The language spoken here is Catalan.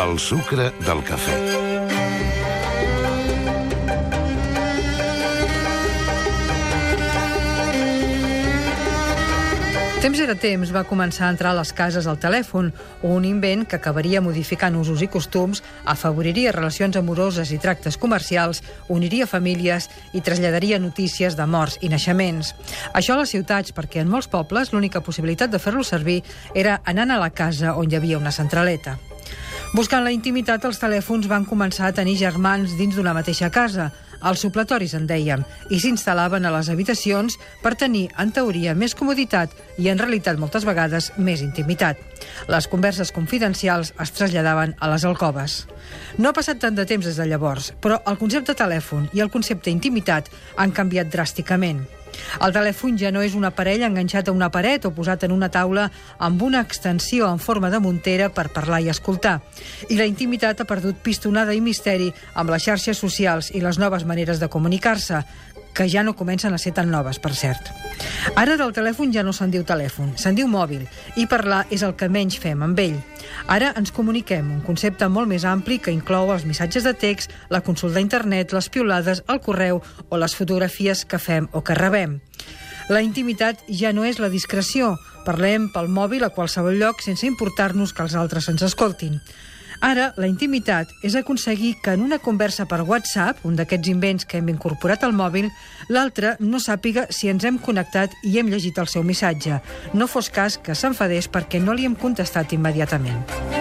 El sucre del cafè. Temps era temps va començar a entrar a les cases el telèfon, un invent que acabaria modificant usos i costums, afavoriria relacions amoroses i tractes comercials, uniria famílies i traslladaria notícies de morts i naixements. Això a les ciutats, perquè en molts pobles l'única possibilitat de fer-lo servir era anant a la casa on hi havia una centraleta. Buscant la intimitat, els telèfons van començar a tenir germans dins d'una mateixa casa, els supletoris en dèiem, i s'instal·laven a les habitacions per tenir, en teoria, més comoditat i, en realitat, moltes vegades, més intimitat. Les converses confidencials es traslladaven a les alcoves. No ha passat tant de temps des de llavors, però el concepte telèfon i el concepte intimitat han canviat dràsticament. El telèfon ja no és un aparell enganxat a una paret o posat en una taula amb una extensió en forma de muntera per parlar i escoltar. I la intimitat ha perdut pistonada i misteri amb les xarxes socials i les noves maneres de comunicar-se, que ja no comencen a ser tan noves, per cert. Ara del telèfon ja no se'n diu telèfon, se'n diu mòbil, i parlar és el que menys fem amb ell. Ara ens comuniquem, un concepte molt més ampli que inclou els missatges de text, la consulta a internet, les piolades, el correu o les fotografies que fem o que rebem. La intimitat ja no és la discreció. Parlem pel mòbil a qualsevol lloc sense importar-nos que els altres ens escoltin. Ara, la intimitat és aconseguir que en una conversa per WhatsApp, un d'aquests invents que hem incorporat al mòbil, l'altre no sàpiga si ens hem connectat i hem llegit el seu missatge. No fos cas que s'enfadés perquè no li hem contestat immediatament.